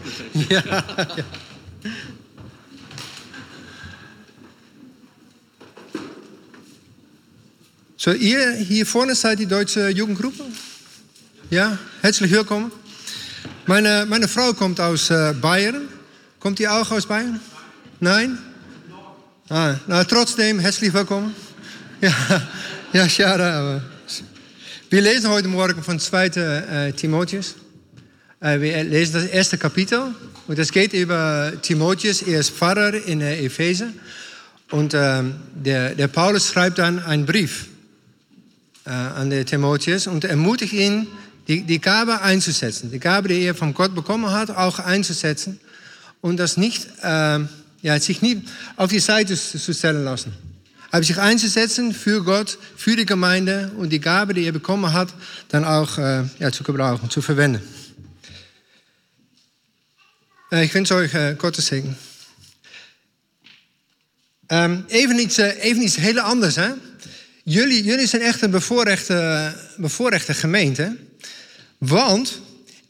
ja, ja. So, hier vorne seid die deutsche Jugendgruppe? Ja, herzlich willkommen. Meine, meine Frau kommt aus äh, Bayern. Kommt ihr auch aus Bayern? Nein? Ah, na, trotzdem, herzlich willkommen. Ja, ja aber. Wir lesen heute Morgen von 2. Äh, Timotheus. Äh, wir lesen das erste Kapitel. Und es geht über Timotheus, er ist Pfarrer in äh, Epheser. Und ähm, der, der Paulus schreibt dann einen Brief äh, an den Timotheus und ermutigt ihn, die, die Gabe einzusetzen. Die Gabe, die er von Gott bekommen hat, auch einzusetzen. Und das nicht, äh, ja, sich nicht auf die Seite zu stellen lassen. Aber sich einzusetzen für Gott, für die Gemeinde und die Gabe, die er bekommen hat, dann auch äh, ja, zu gebrauchen, zu verwenden. Äh, ich wünsche euch äh, Gottes Segen. Um, even, iets, uh, even iets heel anders. Hè? Jullie, jullie zijn echt een bevoorrechte, bevoorrechte gemeente. Want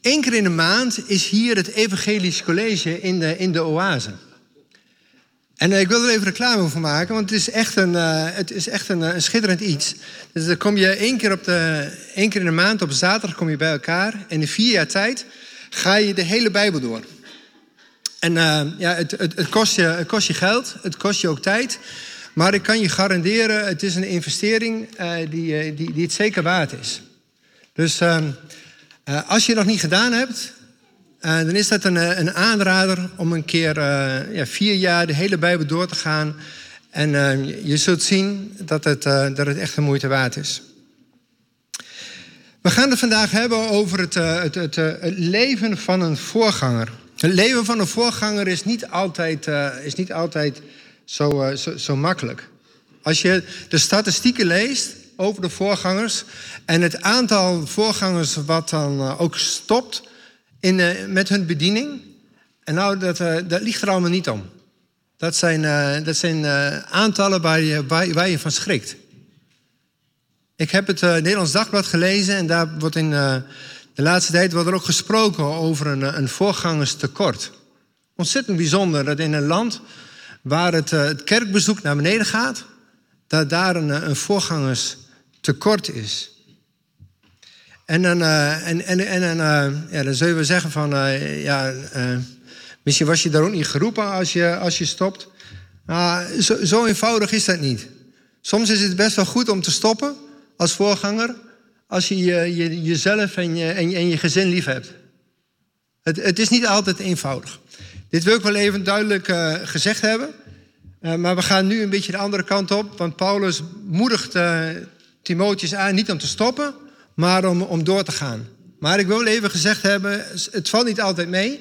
één keer in de maand is hier het Evangelisch College in de, in de Oase. En ik wil er even reclame voor maken, want het is echt een, het is echt een, een, schitterend iets. Dus dan kom je één keer, op de, één keer in de maand, op zaterdag kom je bij elkaar. En in vier jaar tijd ga je de hele Bijbel door. En uh, ja, het, het, het, kost je, kost je geld, het kost je ook tijd. Maar ik kan je garanderen, het is een investering uh, die, uh, die, die het zeker waard is. Dus ehm, als je het nog niet gedaan hebt, dan is dat een, een aanrader om een keer ja, vier jaar de hele Bijbel door te gaan. En ehm, je zult zien dat het, dat het echt de moeite waard is. We gaan het vandaag hebben over het, het, het leven van een voorganger. Het leven van een voorganger is niet altijd, uh, is niet altijd zo, uh, zo, zo, makkelijk. Als je de statistieken leest over de voorgangers en het aantal voorgangers wat dan uh, ook stopt in, met hun bediening, en nou, dat, dat ligt er allemaal niet om. Dat zijn, dat zijn aantallen waar je, waar, je van schrikt. Ik heb het Nederlands Dagblad gelezen en daar wordt in de laatste tijd wordt er ook gesproken over een, een voorgangerstekort. Ontzettend bijzonder dat in een land waar het, het kerkbezoek naar beneden gaat, dat daar een, een voorgangerstekort is. En dan, uh, en, en, en, ja, dan zullen we zeggen van, ja, misschien was je daar ook niet geroepen als je, als je stopt. Zo, zo eenvoudig is dat niet. Soms is het best wel goed om te stoppen als voorganger als je, je, je jezelf en je, en, je, gezin lief hebt. Het, het, is niet altijd eenvoudig. Dit wil ik wel even duidelijk uh, gezegd hebben. Uh, maar we gaan nu een beetje de andere kant op. Want Paulus moedigt uh, Timotheus aan niet om te stoppen, maar om, om door te gaan. Maar ik wil even gezegd hebben, het valt niet altijd mee.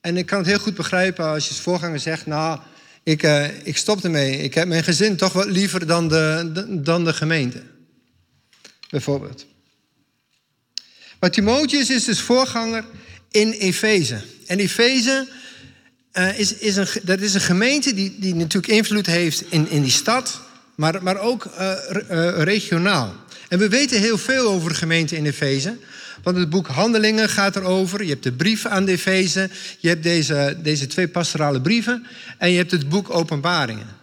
En ik kan het heel goed begrijpen als je voorganger zegt... nou, ik, ik stop ermee. Ik heb mijn gezin toch wat liever dan de, dan de gemeente. Bijvoorbeeld. Maar Timotheus is dus voorganger in Efeze. En Efeze uh, is, is, een, dat is een gemeente die, die natuurlijk invloed heeft in, in die stad, maar, maar ook uh, uh, regionaal. En we weten heel veel over de gemeente in Efeze. Want het boek Handelingen gaat erover. Je hebt de brief aan de Efeze. Je hebt deze, deze twee pastorale brieven. En je hebt het boek Openbaringen.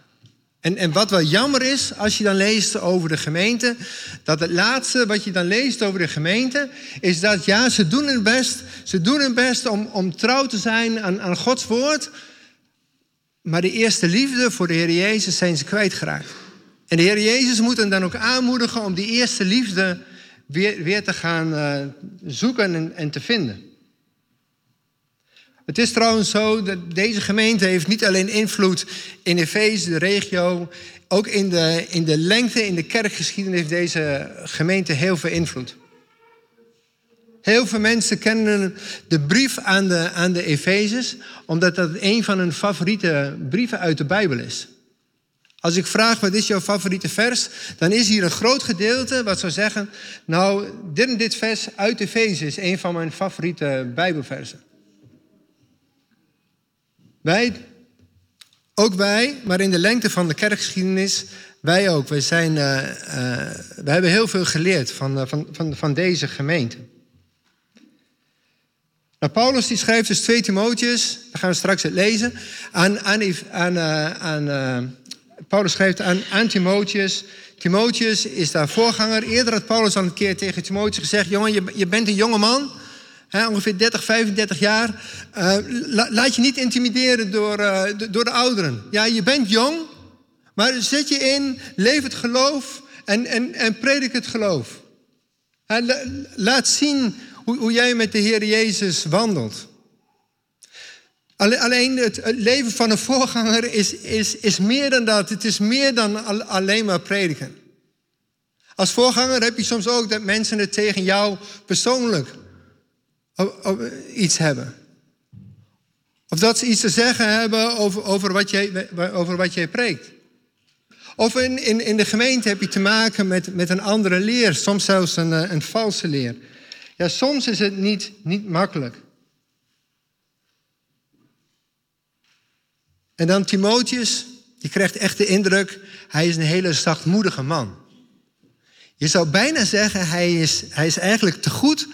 En, en wat wel jammer is, als je dan leest over de gemeente, dat het laatste wat je dan leest over de gemeente, is dat ja, ze doen hun best, ze doen hun best om, om trouw te zijn aan, aan Gods woord, maar de eerste liefde voor de Heer Jezus zijn ze kwijtgeraakt. En de Heer Jezus moet hen dan ook aanmoedigen om die eerste liefde weer, weer te gaan uh, zoeken en, en te vinden. Het is trouwens zo dat deze gemeente heeft niet alleen invloed in Efeze, de regio, ook in de, in de lengte, in de kerkgeschiedenis heeft deze gemeente heel veel invloed. Heel veel mensen kennen de brief aan de, aan de Efezes, omdat dat een van hun favoriete brieven uit de Bijbel is. Als ik vraag wat is jouw favoriete vers, dan is hier een groot gedeelte wat zou zeggen, nou, dit en dit vers uit Efeze is een van mijn favoriete Bijbelversen. Wij, ook wij, maar in de lengte van de kerkgeschiedenis, wij ook. Wij, zijn, uh, wij hebben heel veel geleerd van, uh, van, van, van deze gemeente. Nou, Paulus die schrijft dus 2 Timotheus, daar gaan we straks het lezen. Aan, aan, aan, aan Paulus schrijft aan, aan Timotheus. Timotheus is daar voorganger. Eerder had Paulus al een keer tegen Timotheus gezegd: Jongen, je, je bent een jonge man, ongeveer 30, 35 jaar. La, laat je niet intimideren door, de, door de ouderen. Ja, je bent jong, maar zet je in, leef het geloof en, en, en predik het geloof. Laat zien hoe, hoe jij met de Heer Jezus wandelt. Alleen het leven van een voorganger is, is, is meer dan dat. Het is meer dan alleen maar prediken. Als voorganger heb je soms ook dat mensen het tegen jou persoonlijk iets hebben. Of dat ze iets te zeggen hebben over, over, wat, jij, over wat jij preekt. Of in, in, in de gemeente heb je te maken met, met een andere leer, soms zelfs een, eh, een valse leer. Ja, soms is het niet, niet makkelijk. En dan Timotheus, je krijgt echt de indruk, hij is een hele zachtmoedige man. Je zou bijna zeggen, hij is, hij is eigenlijk te goed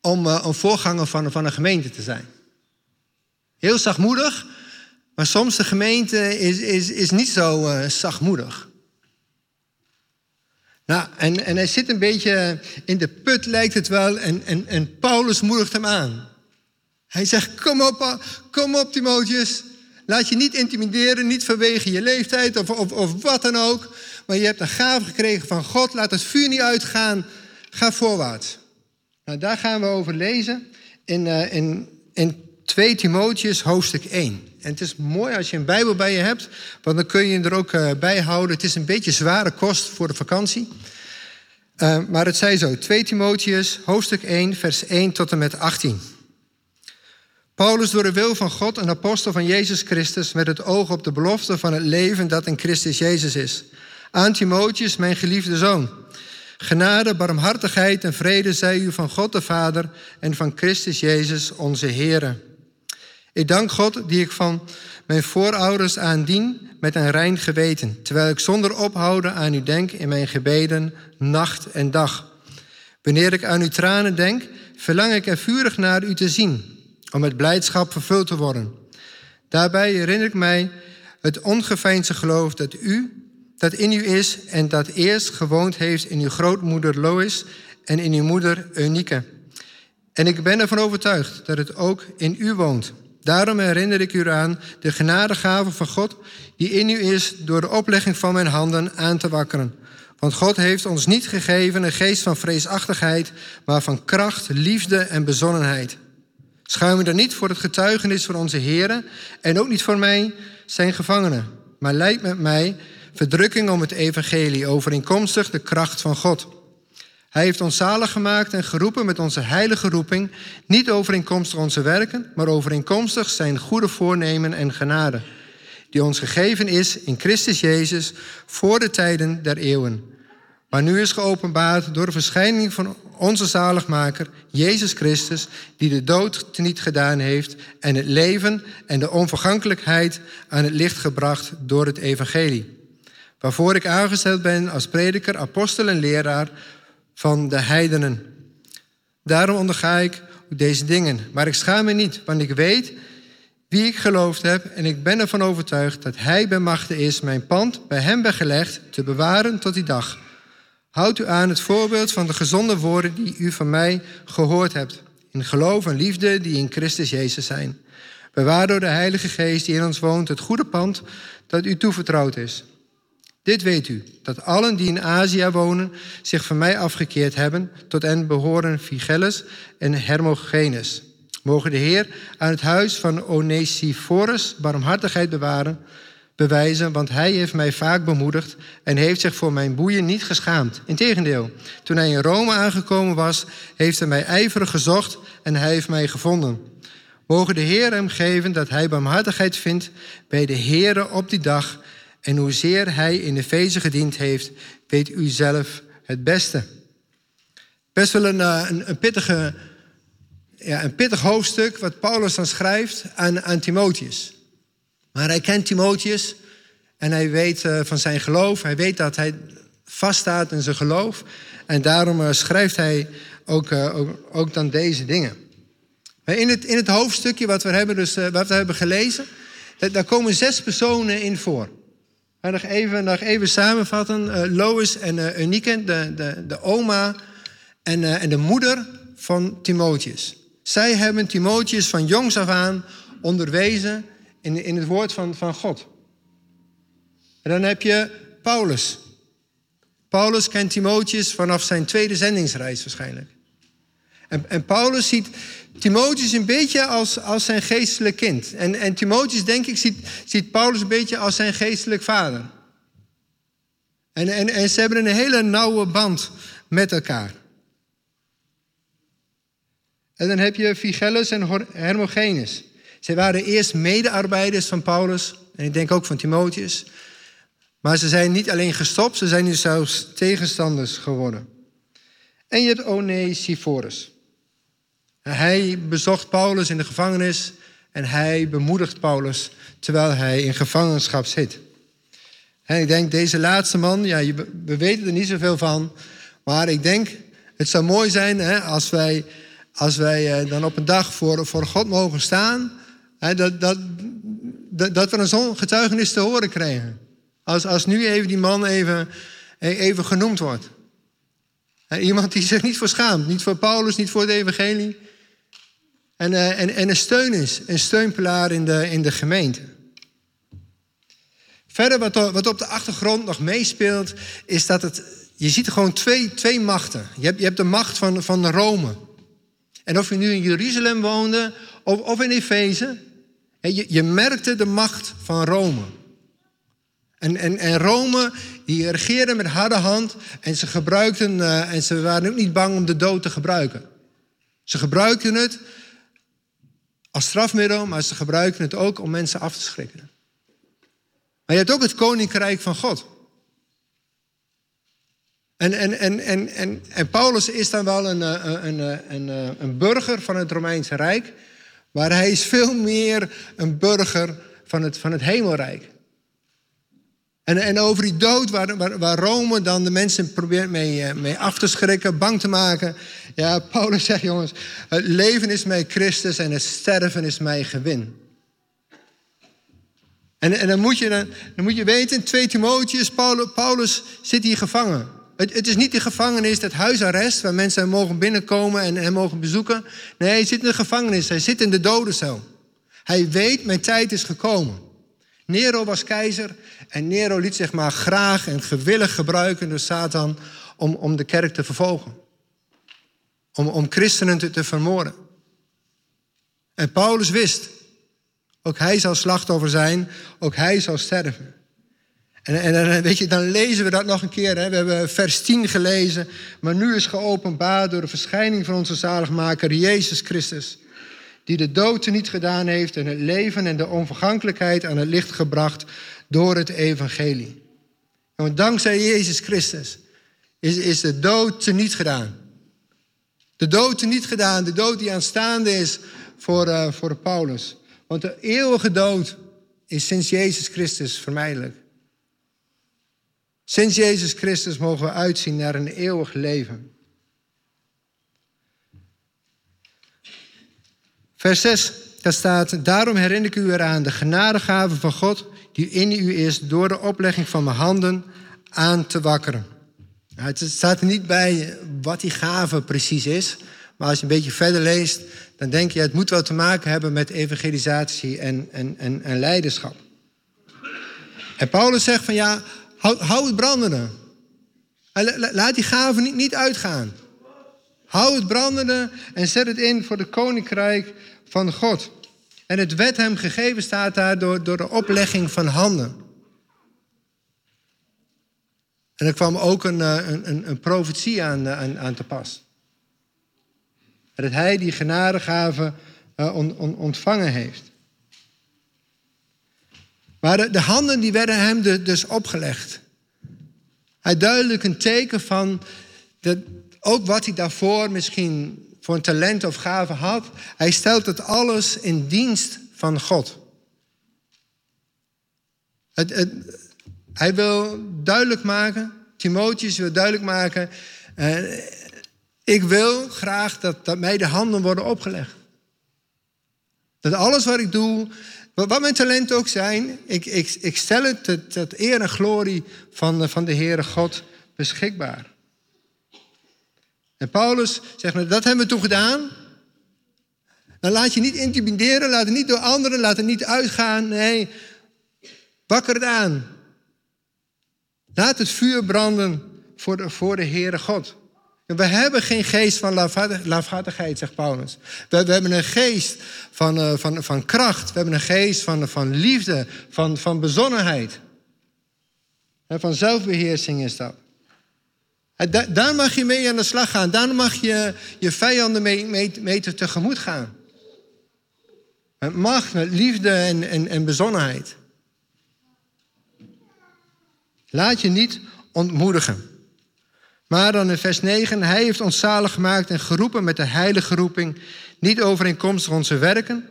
om uh, een voorganger van, van een gemeente te zijn. Heel zachtmoedig, maar soms de gemeente is, is, is niet zo uh, zachtmoedig. Nou, en, en hij zit een beetje in de put, lijkt het wel, en, en, en Paulus moedigt hem aan. Hij zegt, kom op, kom op Timotheus. Laat je niet intimideren, niet vanwege je leeftijd of, of, of wat dan ook. Maar je hebt een gave gekregen van God. Laat het vuur niet uitgaan. Ga voorwaarts. Nou, daar gaan we over lezen in, uh, in, in 2 Timotheus hoofdstuk 1. En het is mooi als je een Bijbel bij je hebt, want dan kun je er ook uh, bij houden. Het is een beetje zware kost voor de vakantie. Uh, maar het zij zo, 2 Timotheus, hoofdstuk 1, vers 1 tot en met 18. Paulus, door de wil van God, een apostel van Jezus Christus, met het oog op de belofte van het leven dat in Christus Jezus is. Aan Timotheus, mijn geliefde zoon. Genade, barmhartigheid en vrede zij u van God de Vader en van Christus Jezus, onze Heer. Ik dank God die ik van mijn voorouders aandien met een rein geweten, terwijl ik zonder ophouden aan u denk in mijn gebeden, nacht en dag. Wanneer ik aan uw tranen denk, verlang ik er vurig naar u te zien, om met blijdschap vervuld te worden. Daarbij herinner ik mij het ongeveinsde geloof dat u, dat in u is en dat eerst gewoond heeft in uw grootmoeder Lois en in uw moeder Eunike. En ik ben ervan overtuigd dat het ook in u woont. Daarom herinner ik u aan de genadegave van God die in u is door de oplegging van mijn handen aan te wakkeren. Want God heeft ons niet gegeven een geest van vreesachtigheid, maar van kracht, liefde en bezonnenheid. Schuim me dan niet voor het getuigenis van onze Heren en ook niet voor mij, zijn gevangenen. Maar leid met mij verdrukking om het evangelie overeenkomstig de kracht van God. Hij heeft ons zalig gemaakt en geroepen met onze heilige roeping, niet overeenkomstig onze werken, maar overeenkomstig zijn goede voornemen en genade, die ons gegeven is in Christus Jezus voor de tijden der eeuwen. Maar nu is geopenbaard door de verschijning van onze zaligmaker, Jezus Christus, die de dood teniet gedaan heeft en het leven en de onvergankelijkheid aan het licht gebracht door het evangelie. Waarvoor ik aangesteld ben als prediker, apostel en leraar van de heidenen. Daarom onderga ik deze dingen. Maar ik schaam me niet, want ik weet wie ik geloofd heb en ik ben ervan overtuigd dat Hij bij machte is mijn pand bij Hem weggelegd te bewaren tot die dag. Houd u aan het voorbeeld van de gezonde woorden die u van mij gehoord hebt, in geloof en liefde die in Christus Jezus zijn. Bewaar door de Heilige Geest die in ons woont het goede pand dat u toevertrouwd is. Dit weet u, dat allen die in Azië wonen zich van mij afgekeerd hebben. Tot en behoren Phygellus en Hermogenes. Mogen de Heer aan het huis van Onesiphorus barmhartigheid bewaren, bewijzen, want hij heeft mij vaak bemoedigd en heeft zich voor mijn boeien niet geschaamd. Integendeel, toen hij in Rome aangekomen was, heeft hij mij ijverig gezocht en hij heeft mij gevonden. Mogen de Heer hem geven dat hij barmhartigheid vindt bij de Heere op die dag en hoezeer hij in de feesten gediend heeft, weet u zelf het beste. Best wel een, eh, een, een, pittige, ja, een pittig hoofdstuk wat Paulus dan schrijft aan, aan Timotheus. Maar hij kent Timotheus en hij weet uh, van zijn geloof. Hij weet dat hij vaststaat in zijn geloof. En daarom uh, schrijft hij ook, ook, dan deze dingen. In het, in het hoofdstukje wat we hebben, dus, wat we hebben gelezen, daar komen zes personen in voor. Nog even, nog even samenvatten. Uh, Lois en uh, Unieke, de, de, de oma en, en de moeder van Timotheus. Zij hebben Timotheus van jongs af aan onderwezen in, in het woord van, van God. En dan heb je Paulus. Paulus kent Timotheus vanaf zijn tweede zendingsreis waarschijnlijk. En, en Paulus ziet Timotheus een beetje als, als zijn geestelijk kind. En, en Timotheus, denk ik, ziet, ziet Paulus een beetje als zijn geestelijk vader. En, en, ze hebben een hele nauwe band met elkaar. En dan heb je Phygellus en Hermogenes. Zij waren eerst medearbeiders van Paulus en ik denk ook van Timotheus. Maar ze zijn niet alleen gestopt, ze zijn nu zelfs tegenstanders geworden. En je hebt Onesiphorus. Hij bezocht Paulus in de gevangenis en hij bemoedigt Paulus terwijl hij in gevangenschap zit. En ik denk, deze laatste man, ja, we weten er niet zoveel van, maar ik denk, het zou mooi zijn hè, als wij, als wij eh, dan op een dag voor, voor God mogen staan, hè, dat, dat, dat, we een zo'n getuigenis te horen krijgen. Als, als nu even die man even, even genoemd wordt. Iemand die zich niet voor schaamt. Niet voor Paulus, niet voor het evangelie. En, uh, en, en een steun is. Een steunpilaar in de, in de gemeente. Verder wat, wat op de achtergrond nog meespeelt. Is dat het... Je ziet gewoon twee, twee machten. Je hebt, je hebt de macht van, van Rome. En of je nu in Jeruzalem woonde of, of in Efeze. Je, je merkte de macht van Rome. En, en, en Rome, die regeerde met harde hand en ze gebruikten, uh, en ze waren ook niet bang om de dood te gebruiken. Ze gebruikten het als strafmiddel, maar ze gebruikten het ook om mensen af te schrikken. Maar je hebt ook het koninkrijk van God. En, en, en, en, en, en Paulus is dan wel een, eh, een, een, een, eh, een burger van het Romeinse Rijk, maar hij is veel meer een burger van het, van het Hemelrijk. En, en over die dood, waar, waar, Rome dan de mensen probeert mee, eh, mee af te schrikken, bang te maken. Ja, Paulus zegt, jongens, het leven is mij Christus en het sterven is mij gewin. En, en dan, moet je, dan, dan moet je weten, in 2 Timotheus, Paulus, zit hier gevangen. Het, het, is niet de gevangenis, dat huisarrest, waar mensen mogen binnenkomen en hem mogen bezoeken. Nee, hij zit in de gevangenis, hij zit in de dodencel. Hij weet, mijn tijd is gekomen. Nero was keizer en Nero liet zich maar graag en gewillig gebruiken door Satan om, om de kerk te vervolgen. Om, om christenen te, vermoorden. En Paulus wist, ook hij zal slachtoffer zijn, ook hij zal sterven. En, en, weet je, dan lezen we dat nog een keer. Hè? We hebben vers 10 gelezen. Maar nu is geopenbaard door de verschijning van onze zaligmaker Jezus Christus die de dood niet gedaan heeft en het leven en de onvergankelijkheid aan het licht gebracht door het evangelie. Want dankzij Jezus Christus is, is de dood niet gedaan. De dood niet gedaan, de dood die aanstaande is voor, uh, voor Paulus. Want de eeuwige dood is sinds Jezus Christus vermijdelijk. Sinds Jezus Christus mogen we uitzien naar een eeuwig leven. Vers 6, daar staat, daarom herinner ik u eraan de genadegave van God die in u is door de oplegging van mijn handen aan te wakkeren. Het staat er niet bij wat die gave precies is, maar als je een beetje verder leest, dan denk je het moet wel te maken hebben met evangelisatie en, en, en, en leiderschap. En Paulus zegt van ja, hou, het brandende. Laat die gave niet, niet uitgaan. Hou het brandende en zet het in voor de koninkrijk van God. En het werd hem gegeven staat daar door, door de oplegging van handen. En er kwam ook een, eh, een, een profetie aan, eh, aan, aan te pas. Dat hij die genadegave uh, on, on, ontvangen heeft. Maar de, de, handen die werden hem dus opgelegd. Hij duidelijk een teken van dat ook wat hij daarvoor misschien voor een talent of gave had. Hij stelt het alles in dienst van God. Het, hij wil duidelijk maken, Timotheus wil duidelijk maken, uh, ik wil graag dat, dat mij de handen worden opgelegd. Dat alles wat ik doe, wat mijn talenten ook zijn, ik, ik, stel het tot eer en glorie van, van de Heere God beschikbaar. En Paulus zegt, dat hebben we toen gedaan. Dan laat je niet intimideren, laat het niet door anderen, laat het niet uitgaan. Nee, wakker het aan. Laat het vuur branden voor de, voor de Heere God. We hebben geen geest van lafhartigheid, zegt Paulus. We, we, hebben een geest van, uh, van, van kracht. We hebben een geest van, van liefde, van, van bezonnenheid. En van zelfbeheersing is dat. Da daar mag je mee aan de slag gaan. Daar mag je je vijanden mee, tegemoet gaan. Met macht, met liefde en, en, en bezonnenheid. Laat je niet ontmoedigen. Maar dan in vers 9, hij heeft ons zalig gemaakt en geroepen met de heilige roeping, niet overeenkomstig onze werken,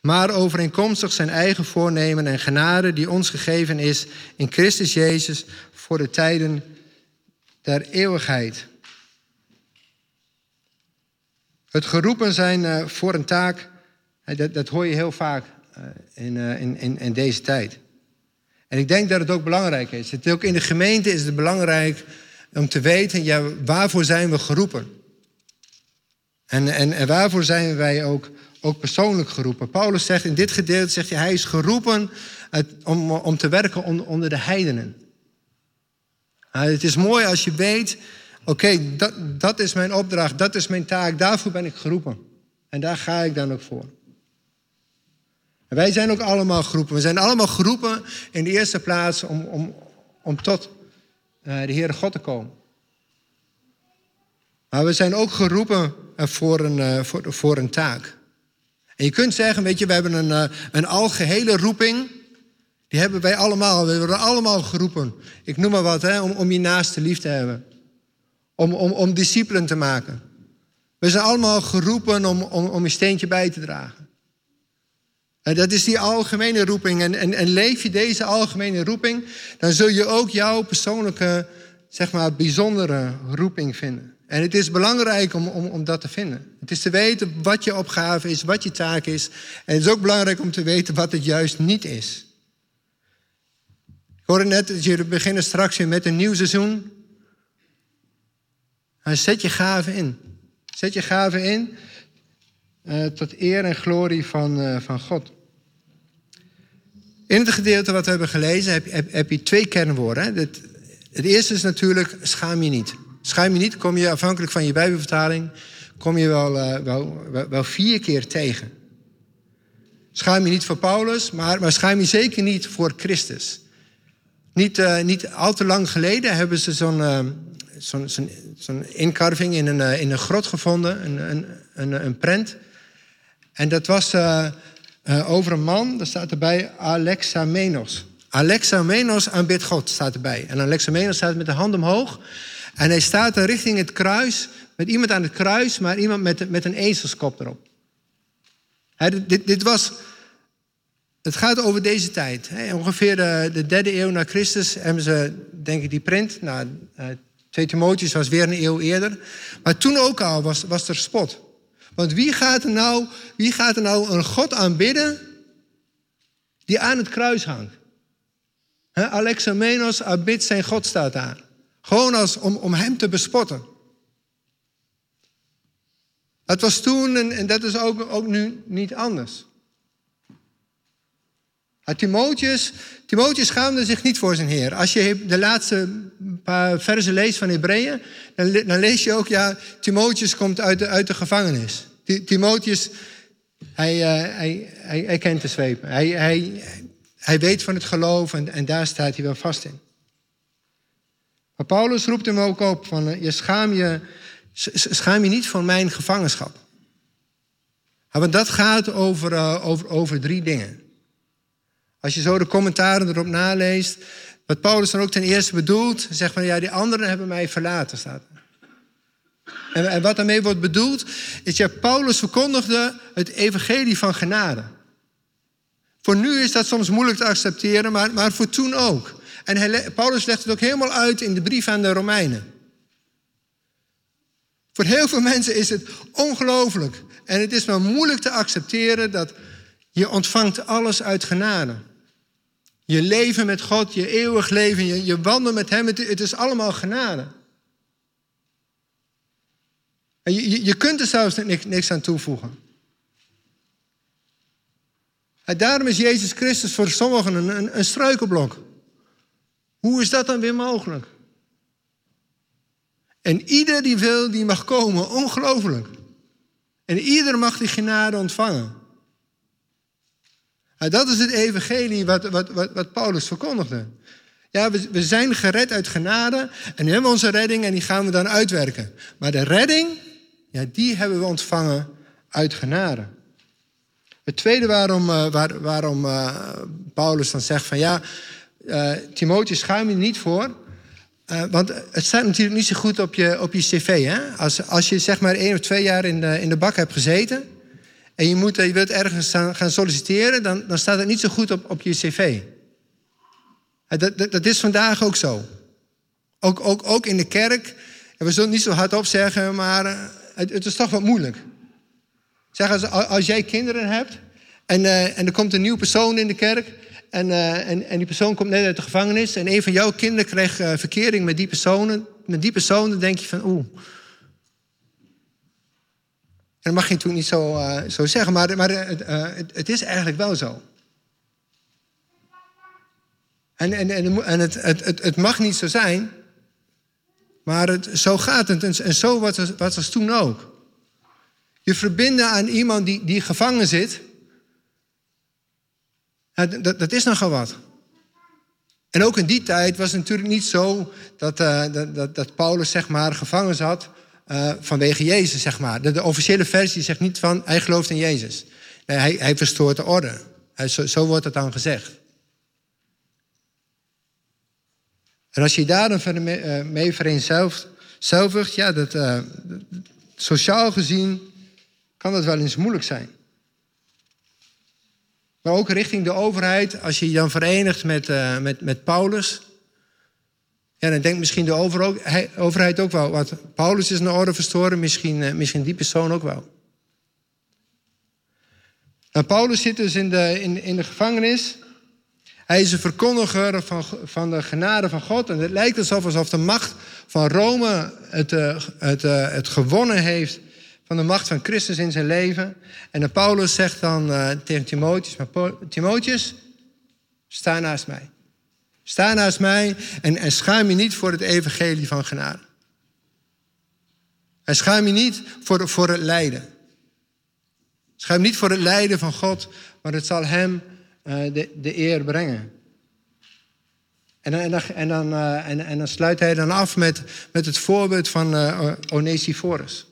maar overeenkomstig zijn eigen voornemen en genade die ons gegeven is in Christus Jezus voor de tijden der eeuwigheid. Het geroepen zijn eh, voor een taak, dat, dat hoor je heel vaak eh, in, eh, in, in, in deze tijd. En ik denk dat het ook belangrijk is. Het, ook in de gemeente is het belangrijk om te weten, ja, waarvoor zijn we geroepen? En, en, en waarvoor zijn wij ook, ook persoonlijk geroepen? Paulus zegt in dit gedeelte, zegt hij, hij is geroepen om, om te werken onder, onder de heidenen. Het is mooi als je weet, oké, dat, dat is mijn opdracht, dat is mijn taak, daarvoor ben ik geroepen. En daar ga ik dan ook voor. En wij zijn ook allemaal geroepen. We zijn allemaal geroepen in de eerste plaats om, om, om tot uh, de Heere God te komen. Maar we zijn ook geroepen voor een, uh, voor, een taak. En je kunt zeggen, weet je, we hebben een, uh, een algehele roeping. Die hebben wij allemaal. We worden allemaal geroepen. Ik noem maar wat, hè, om, om je naaste lief te hebben. Om, om, om discipelen te maken. We zijn allemaal geroepen om, om, om een steentje bij te dragen. En dat is die algemene roeping. En, en, en leef je deze algemene roeping, dan zul je ook jouw persoonlijke, zeg maar, bijzondere roeping vinden. En het is belangrijk om, om, om dat te vinden. Het is te weten wat je opgave is, wat je taak is. En het is ook belangrijk om te weten wat het juist niet is. Ik hoorde net dat jullie beginnen straks weer met een nieuw seizoen. En zet je gaven in. Zet je gaven in uh, tot eer en glorie van, uh, van God. In het gedeelte wat we hebben gelezen heb, heb, heb je twee kernwoorden. Het, het, eerste is natuurlijk schaam je niet. Schaam je niet, kom je afhankelijk van je Bijbelvertaling, kom je wel, uh, wel, wel, vier keer tegen. Schaam je niet voor Paulus, maar, maar schaam je zeker niet voor Christus. Niet, uh, niet al te lang geleden hebben ze zo'n uh, inkarving in een, in een grot gevonden, een, een, een, een prent. En dat was over een man, daar staat erbij Alexamenos. Alexamenos aanbidt God, staat erbij. En Alexamenos staat met de hand omhoog. En hij staat er richting het kruis, met iemand aan het kruis, maar iemand met, met een ezelskop erop. dit, dit, was, het gaat over deze tijd. ongeveer de, de, derde eeuw na Christus hebben ze, denk ik, die print. Nou, uh, Twee Timotheus was weer een eeuw eerder. Maar toen ook al was, was er spot. Want wie gaat er nou, wie gaat er nou een God aanbidden die aan het kruis hangt? He, Alexamenos aanbidt zijn God staat daar. Gewoon als om, om hem te bespotten. Het was toen en, en dat is ook, ook nu niet anders. Timotheus, Timotheus schaamde zich niet voor zijn Heer. Als je de laatste paar versen leest van Hebreeën, dan, dan, lees je ook, ja, Timotheus komt uit de, uit de gevangenis. Timotheus, hij, uh, hij, hij, hij, kent de zweep. Hij, hij, hij weet van het geloof en, en daar staat hij wel vast in. Maar Paulus roept hem ook op van, eh, je schaam je, schaam je niet voor mijn gevangenschap. Want dat gaat over, uh, over, over drie dingen. Als je zo de commentaren erop naleest, wat Paulus dan ook ten eerste bedoelt, zegt van ja, die anderen hebben mij verlaten, staat En, en wat daarmee wordt bedoeld, is dat Paulus verkondigde het evangelie van genade. Voor nu is dat soms moeilijk te accepteren, maar, maar voor toen ook. En Paulus legt het ook helemaal uit in de brief aan de Romeinen. Voor heel veel mensen is het ongelooflijk. En het is maar moeilijk te accepteren dat Je ontvangt alles uit genade. Je leven met God, je eeuwig leven, je, je wandel met Hem, het, is allemaal genade. En je, kunt er zelfs niks, aan toevoegen. En daarom is Jezus Christus voor sommigen een, een, een struikelblok. Hoe is dat dan weer mogelijk? En ieder die wil, die mag komen. Ongelooflijk. En ieder mag die genade ontvangen. En dat is het evangelie wat, wat, wat, wat Paulus verkondigde. Ja, we, we zijn gered uit genade en nu hebben we onze redding en die gaan we dan uitwerken. Maar de redding, ja, die hebben we ontvangen uit genade. Het tweede waarom, waar, waarom uh, Paulus dan zegt van ja, uh, Timotheus, schuim je niet voor. want het staat natuurlijk niet zo goed op je, op je cv. Hè? Als, als je zeg maar één of twee jaar in de, in de bak hebt gezeten... en je, moet, je wilt ergens gaan solliciteren... dan, dan staat het niet zo goed op, op je cv. Dat, dat, dat is vandaag ook zo. Ook, ook, ook in de kerk. En we zullen het niet zo hardop zeggen, maar het, het is toch wat moeilijk. Zeg, als, als jij kinderen hebt en, uh, en er komt een nieuwe persoon in de kerk... En, en, en, die persoon komt net uit de gevangenis... en een van jouw kinderen krijgt uh, verkering met die personen... met die persoon, dan denk je van oeh... En dat mag je natuurlijk niet zo, zo zeggen, maar, maar het, het, is eigenlijk wel zo. En, en, en, en het, het, mag niet zo zijn, maar het, zo gaat het. En, zo was het, toen ook. Je verbinden aan iemand die, die gevangen zit, dat, dat is nogal wat. En ook in die tijd was het natuurlijk niet zo dat, dat, dat, Paulus zeg maar, gevangen zat uh, vanwege Jezus. Zeg maar. de, officiële versie zegt niet van hij gelooft in Jezus. Nee, hij, hij verstoort de orde. Hij, zo, wordt het dan gezegd. En als je daar dan mee, uh, mee vereenzelvigt, ja, dat, sociaal gezien kan dat wel eens moeilijk zijn. Maar ook richting de overheid, als je je dan verenigt met, met, met Paulus. Ja, dan denkt misschien de overheid ook wel. Wat Paulus is een orde verstoren, misschien, uh, misschien die persoon ook wel. Nou, Paulus zit dus in de, in, in de gevangenis. Hij is een verkondiger van, van de genade van God. En het lijkt alsof, alsof de macht van Rome het, uh, het, het gewonnen heeft van de macht van Christus in zijn leven. En Paulus zegt dan tegen Timotheus, maar Timotheus, sta naast mij. Sta naast mij en, en schaam je niet voor het evangelie van genade. En schaam je niet voor, voor het lijden. Schaam niet voor het lijden van God, maar het zal hem uh, de, de eer brengen. En, en, en, dan, uh, en, en dan sluit hij dan af met, met het voorbeeld van uh, Onesiphorus.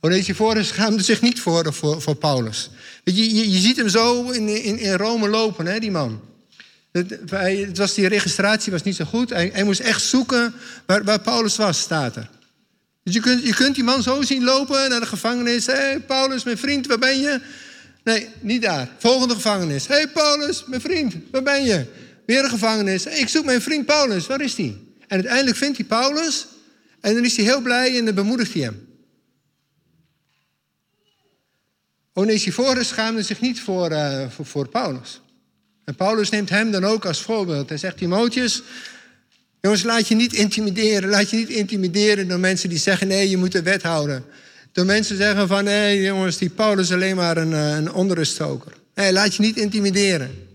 Onesiphorus schaamde zich niet voor, voor, voor Paulus. Je, je, je, ziet hem zo in, in, in Rome lopen, hè, die man. Het, was, die registratie was niet zo goed. Hij, hij moest echt zoeken waar, waar, Paulus was, staat er. Dus je kunt, je kunt die man zo zien lopen naar de gevangenis. Hé, hey, Paulus, mijn vriend, waar ben je? Nee, niet daar. Volgende gevangenis. Hé, hey, Paulus, mijn vriend, waar ben je? Weer een gevangenis. ik zoek mijn vriend Paulus, waar is die? En uiteindelijk vindt hij Paulus. En dan is hij heel blij en dan bemoedigt hij hem. Onesiphorus schaamde zich niet voor, voor, voor, Paulus. Paulus neemt hem dan ook als voorbeeld. Hij zegt, Timotheus, jongens, laat je niet intimideren. Laat je niet intimideren door mensen die zeggen, nee, je moet de wet houden. Door mensen zeggen van, nee, jongens, die Paulus is alleen maar een, eh, een onderruststoker. Nee, laat je niet intimideren.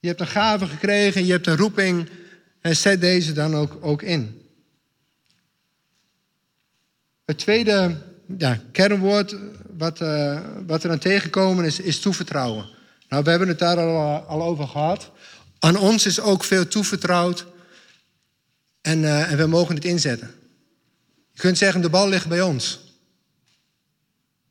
Je hebt een gave gekregen, je hebt een roeping en zet deze dan ook, ook in. Het tweede ja, kernwoord wat, uh, wat er aan tegenkomen is, is toevertrouwen. Nou, we hebben het daar al, over gehad. Aan ons is ook veel toevertrouwd. En, uh, en we mogen het inzetten. Je kunt zeggen, de bal ligt bij ons.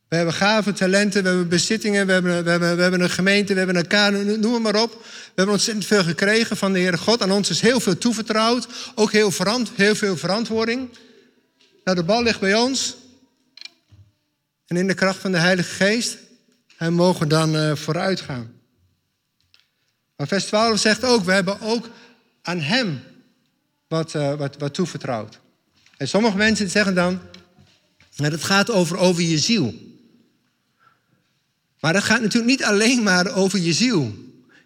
We hebben gaven, talenten, we hebben bezittingen, we hebben, we hebben, we hebben een gemeente, we hebben noem maar op. We hebben ontzettend veel gekregen van de Heere God. Aan ons is heel veel toevertrouwd. Ook heel, verant, heel veel verantwoording. Nou, de bal ligt bij ons. En in de kracht van de Heilige Geest, en mogen dan uh, vooruit gaan. Maar vers 12 zegt ook, we hebben ook aan Hem wat, uh, wat, wat toevertrouwd. En sommige mensen zeggen dan, nou, dat gaat over, over je ziel. Maar het gaat natuurlijk niet alleen maar over je ziel.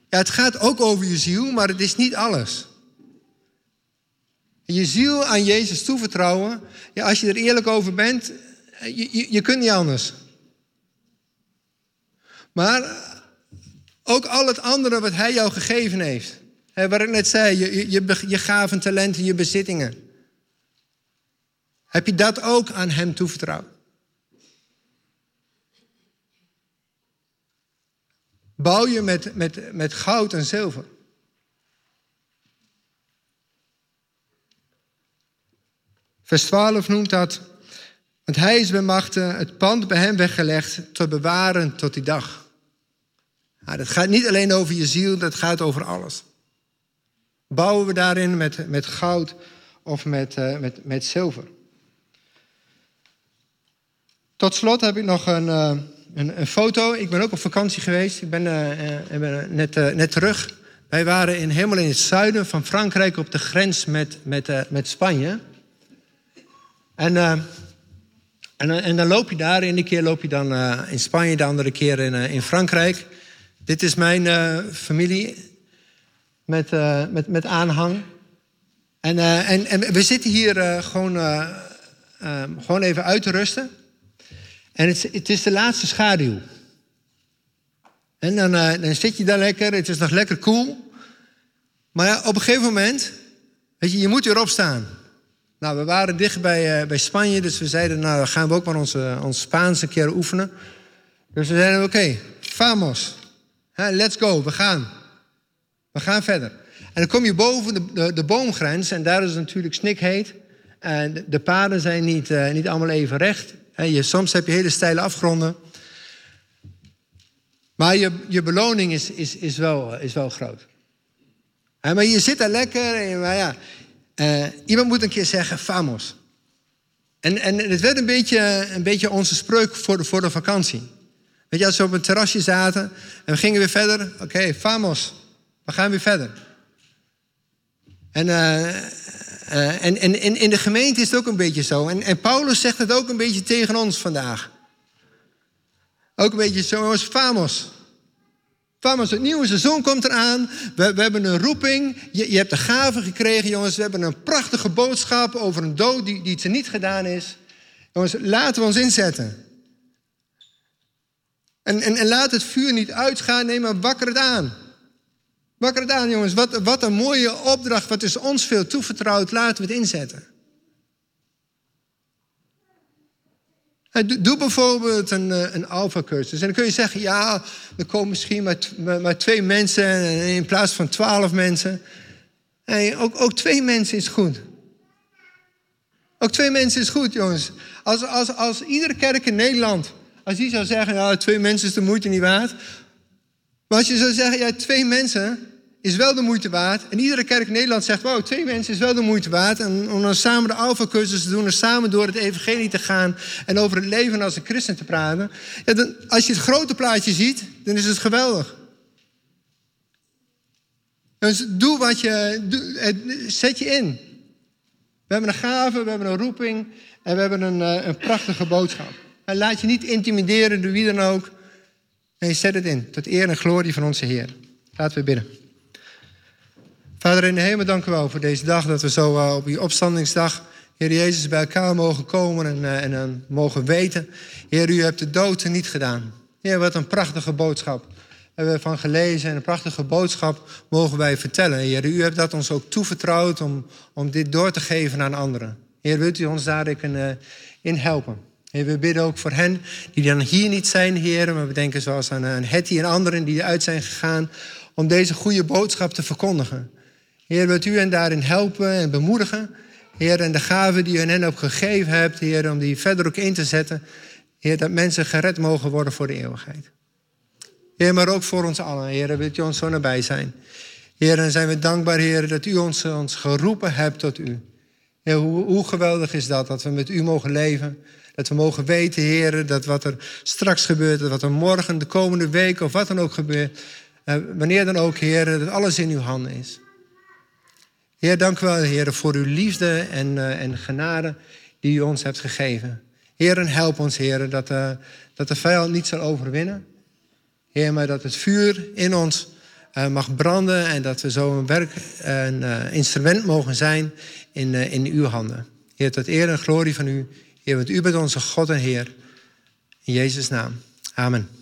Ja, het gaat ook over je ziel, maar het is niet alles. Je ziel aan Jezus toevertrouwen, ja, als je er eerlijk over bent, je, je, je kunt niet anders. Maar ook al het andere wat Hij jou gegeven heeft. Hè, waar ik net zei, je, je, je gaven, talenten, je bezittingen. Heb je dat ook aan Hem toevertrouwd? Bouw je met, met, met goud en zilver. Vers 12 noemt dat, want hij is bij machten het pand bij hem weggelegd te bewaren tot die dag. Nou, dat gaat niet alleen over je ziel, dat gaat over alles. Bouwen we daarin met, met goud of met, uh, met, met zilver? Tot slot heb ik nog een, uh, een, een, foto. Ik ben ook op vakantie geweest. Ik ben, uh, ben net, net terug. Wij waren in, helemaal in het zuiden van Frankrijk op de grens met, met, met Spanje. En, en, en, dan loop je daar. De ene keer loop je dan in Spanje, de andere keer in, in Frankrijk. Dit is mijn familie met, met, met aanhang. En, en, en we zitten hier gewoon, gewoon even uit te rusten. En het, het is de laatste schaduw. En dan, dan zit je daar lekker, het is nog lekker koel. Maar ja, op een gegeven moment, weet je, je moet weer opstaan. Nou, we waren dicht bij, uh, bij Spanje, dus we zeiden, nou, dan gaan we ook maar onze, onze Spaanse keer oefenen. Dus we zeiden, oké, vamos. let's go, we gaan. We gaan verder. En dan kom je boven de, de, boomgrens en daar is het natuurlijk snikheet. En de, de paden zijn niet, uh, niet allemaal even recht. Je, soms heb je hele steile afgronden. Maar je, je beloning is, is, is, wel, is wel groot. Maar je zit daar lekker. Maar ja, uh, iemand moet een keer zeggen, famos. En, en het werd een beetje, een beetje onze spreuk voor de, voor de vakantie. Weet je, als we op een terrasje zaten en we gingen weer verder. Oké, famos. We gaan weer verder. En, uh, uh, en, en, en, in de gemeente is het ook een beetje zo. En, en Paulus zegt het ook een beetje tegen ons vandaag. Ook een beetje zoals Famos. Famos, het nieuwe seizoen komt eraan. We, we hebben een roeping. Je, je hebt de gave gekregen, jongens. We hebben een prachtige boodschap over een dood die, die er niet gedaan is. Jongens, laten we ons inzetten. En, en, en laat het vuur niet uitgaan. Nee, maar wakker het aan. Wakker het aan, jongens. Wat, wat een mooie opdracht. Wat is ons veel toevertrouwd. Laten we het inzetten. Doe bijvoorbeeld een, eh, een alfa-cursus. En dan kun je zeggen, ja, er komen misschien maar, twee mensen in plaats van twaalf mensen. Ook, ook twee mensen is goed. Ook twee mensen is goed, jongens. Als, als, als iedere kerk in Nederland, als die zou zeggen, ja, twee mensen is de moeite niet waard. Maar als je zou zeggen, ja, twee mensen is wel de moeite waard. En iedere kerk in Nederland zegt, wow, twee mensen is wel de moeite waard. En om dan samen de alfa-cursus te doen en samen door het evangelie te gaan. En over het leven als een christen te praten. Ja, dan, als je het grote plaatje ziet, dan is het geweldig. Dus doe wat je, zet je in. We hebben een gave, we hebben een roeping en we hebben een, eh, een prachtige boodschap. En laat je niet intimideren door wie dan ook. Nee, zet het in. Tot eer en glorie van onze Heer. Laten we bidden. Vader in de hemel, dank u wel voor deze dag. Dat we zo uh, op die opstandingsdag, Heer Jezus, bij elkaar mogen komen en, uh, en uh, mogen weten. Heer, u hebt de dood niet gedaan. Heer, wat een prachtige boodschap hebben we van gelezen. En een prachtige boodschap mogen wij vertellen. Heer, u hebt dat ons ook toevertrouwd om, om dit door te geven aan anderen. Heer, wilt u ons daar in helpen? Heer, we bidden ook voor hen die dan hier niet zijn, Heer. Maar we denken zoals aan, aan Hetty en anderen die eruit zijn gegaan om deze goede boodschap te verkondigen. Heer, wilt u hen daarin helpen en bemoedigen. Heer, en de gaven die u hen ook gegeven hebt, Heer, om die verder ook in te zetten. Heer, dat mensen gered mogen worden voor de eeuwigheid. Heer, maar ook voor ons allen, Heer, wilt u ons zo nabij zijn. Heer, en zijn we dankbaar, Heer, dat u ons, ons geroepen hebt tot u. Heer, hoe, hoe geweldig is dat, dat we met u mogen leven. Dat we mogen weten, Heer, dat wat er straks gebeurt, dat wat er morgen, de komende week of wat dan ook gebeurt, eh, wanneer dan ook, Heer, dat alles in uw handen is. Heer, dank u wel, Heer, voor uw liefde en, uh, en genade die u ons hebt gegeven. Heer, help ons, Heer, dat, uh, dat de vijand niet zal overwinnen. Heer, maar dat het vuur in ons uh, mag branden en dat we zo een werk, een instrument mogen zijn in, in uw handen. Heer, tot eer en glorie van u. Heer, want u bent onze God en Heer. In Jezus' naam. Amen.